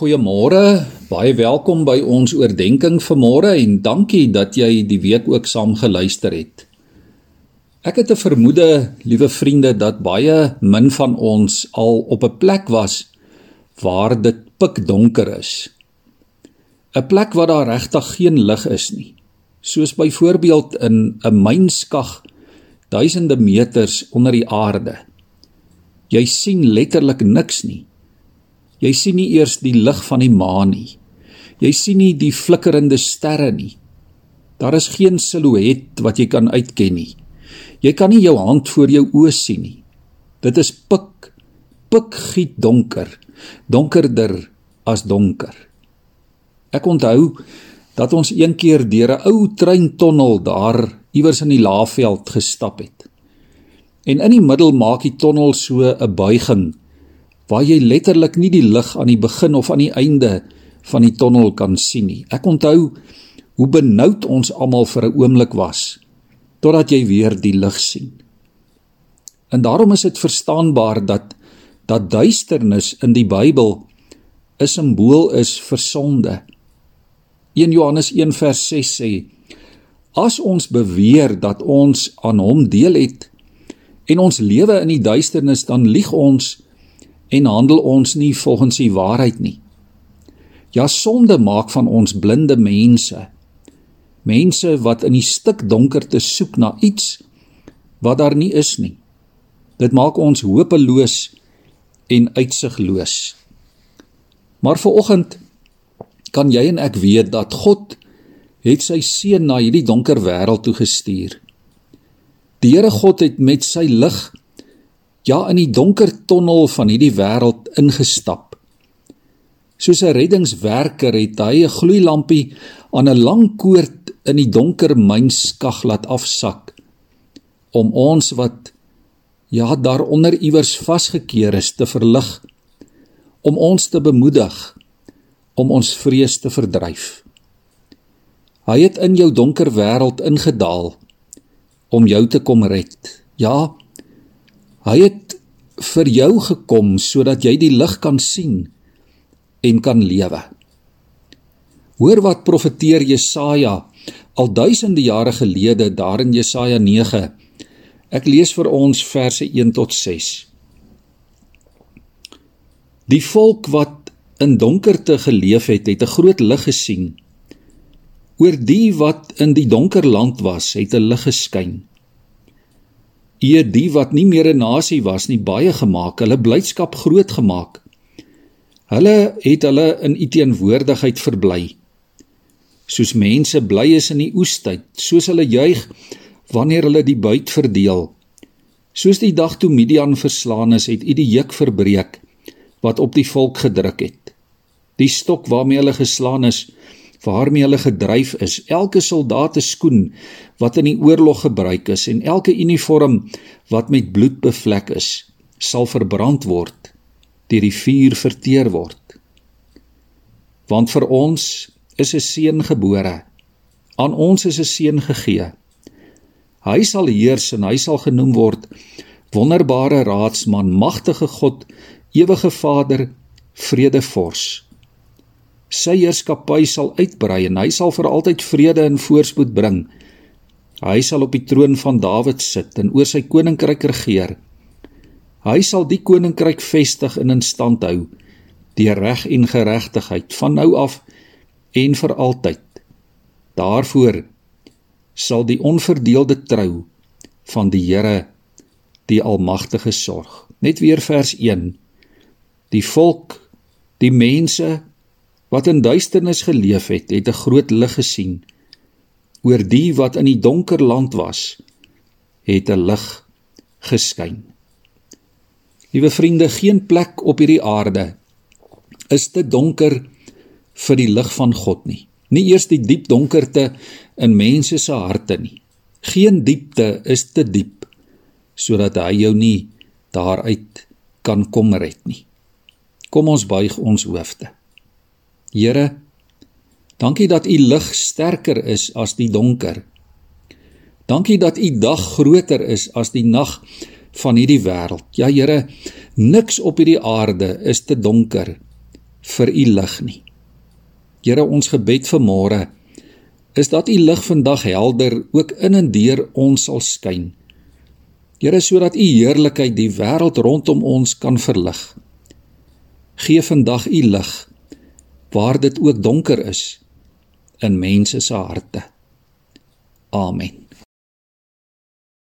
Goeiemôre, baie welkom by ons oordeenking vanmôre en dankie dat jy die week ook saam geluister het. Ek het 'n vermoede, liewe vriende, dat baie min van ons al op 'n plek was waar dit pikdonker is. 'n Plek waar daar regtig geen lig is nie. Soos byvoorbeeld in 'n mynskag duisende meters onder die aarde. Jy sien letterlik niks nie. Jy sien nie eers die lig van die maan nie. Jy sien nie die flikkerende sterre nie. Daar is geen silhouet wat jy kan uitken nie. Jy kan nie jou hand voor jou oë sien nie. Dit is pik, pikgiet donker, donkerder as donker. Ek onthou dat ons een keer deur 'n ou treintonnel daar iewers in die Laagveld gestap het. En in die middel maak die tonnel so 'n buiging waar jy letterlik nie die lig aan die begin of aan die einde van die tonnel kan sien nie. Ek onthou hoe benoud ons almal vir 'n oomblik was totdat jy weer die lig sien. En daarom is dit verstaanbaar dat dat duisternis in die Bybel 'n simbool is vir sonde. 1 Johannes 1 vers 6 sê: As ons beweer dat ons aan hom deel het en ons lewe in die duisternis, dan lieg ons en handel ons nie volgens die waarheid nie. Ja, sonde maak van ons blinde mense. Mense wat in die stik donkerte soek na iets wat daar nie is nie. Dit maak ons hopeloos en uitsigloos. Maar viroggend kan jy en ek weet dat God het sy seun na hierdie donker wêreld toe gestuur. Die Here God het met sy lig ja in die donker tonnel van hierdie wêreld ingestap. Soos 'n reddingswerker het hy 'n gloeilampie aan 'n lang koord in die donker mynskag laat afsak om ons wat ja daaronder iewers vasgekeer is te verlig om ons te bemoedig om ons vrees te verdryf. Hy het in jou donker wêreld ingedaal om jou te kom red. Ja, Hy het vir jou gekom sodat jy die lig kan sien en kan lewe. Hoor wat profeteer Jesaja al duisende jare gelede daar in Jesaja 9. Ek lees vir ons verse 1 tot 6. Die volk wat in donkerte geleef het, het 'n groot lig gesien. Oor die wat in die donker land was, het 'n lig geskyn eer die wat nie meer 'n nasie was nie baie gemaak, hulle blydskap groot gemaak. Hulle het hulle in u teenwoordigheid verbly. Soos mense bly is in die oestyd, soos hulle juig wanneer hulle die buit verdeel. Soos die dag toe Midian verslaan is, het u die juk verbreek wat op die volk gedruk het. Die stok waarmee hulle geslaan is, waarmee hulle gedryf is, elke soldaat se skoen wat in die oorlog gebruik is en elke uniform wat met bloed bevlek is, sal verbrand word, deur die vuur verteer word. Want vir ons is 'n seun gebore, aan ons is 'n seun gegee. Hy sal heers en hy sal genoem word wonderbare raadsman, magtige God, ewige Vader, vredevors sy heerskappy sal uitbrei en hy sal vir altyd vrede en voorspoed bring. Hy sal op die troon van Dawid sit en oor sy koninkryk regeer. Hy sal die koninkryk vestig en in stand hou deur reg en geregtigheid van nou af en vir altyd. Daarvoor sal die onverdeelde trou van die Here die almagtige sorg. Net weer vers 1. Die volk, die mense wat in duisternis geleef het, het 'n groot lig gesien. Oor die wat in die donker land was, het 'n lig geskyn. Liewe vriende, geen plek op hierdie aarde is te donker vir die lig van God nie. Nie eers die diep donkerte in mense se harte nie. Geen diepte is te diep sodat hy jou nie daaruit kan kom red nie. Kom ons buig ons hoofde. Here, dankie dat u lig sterker is as die donker. Dankie dat u dag groter is as die nag van hierdie wêreld. Ja Here, niks op hierdie aarde is te donker vir u lig nie. Here, ons gebed vir môre is dat u lig vandag helder ook in en deur ons sal skyn. Here, sodat u heerlikheid die wêreld rondom ons kan verlig. Gee vandag u lig waar dit ook donker is in mense se harte. Amen.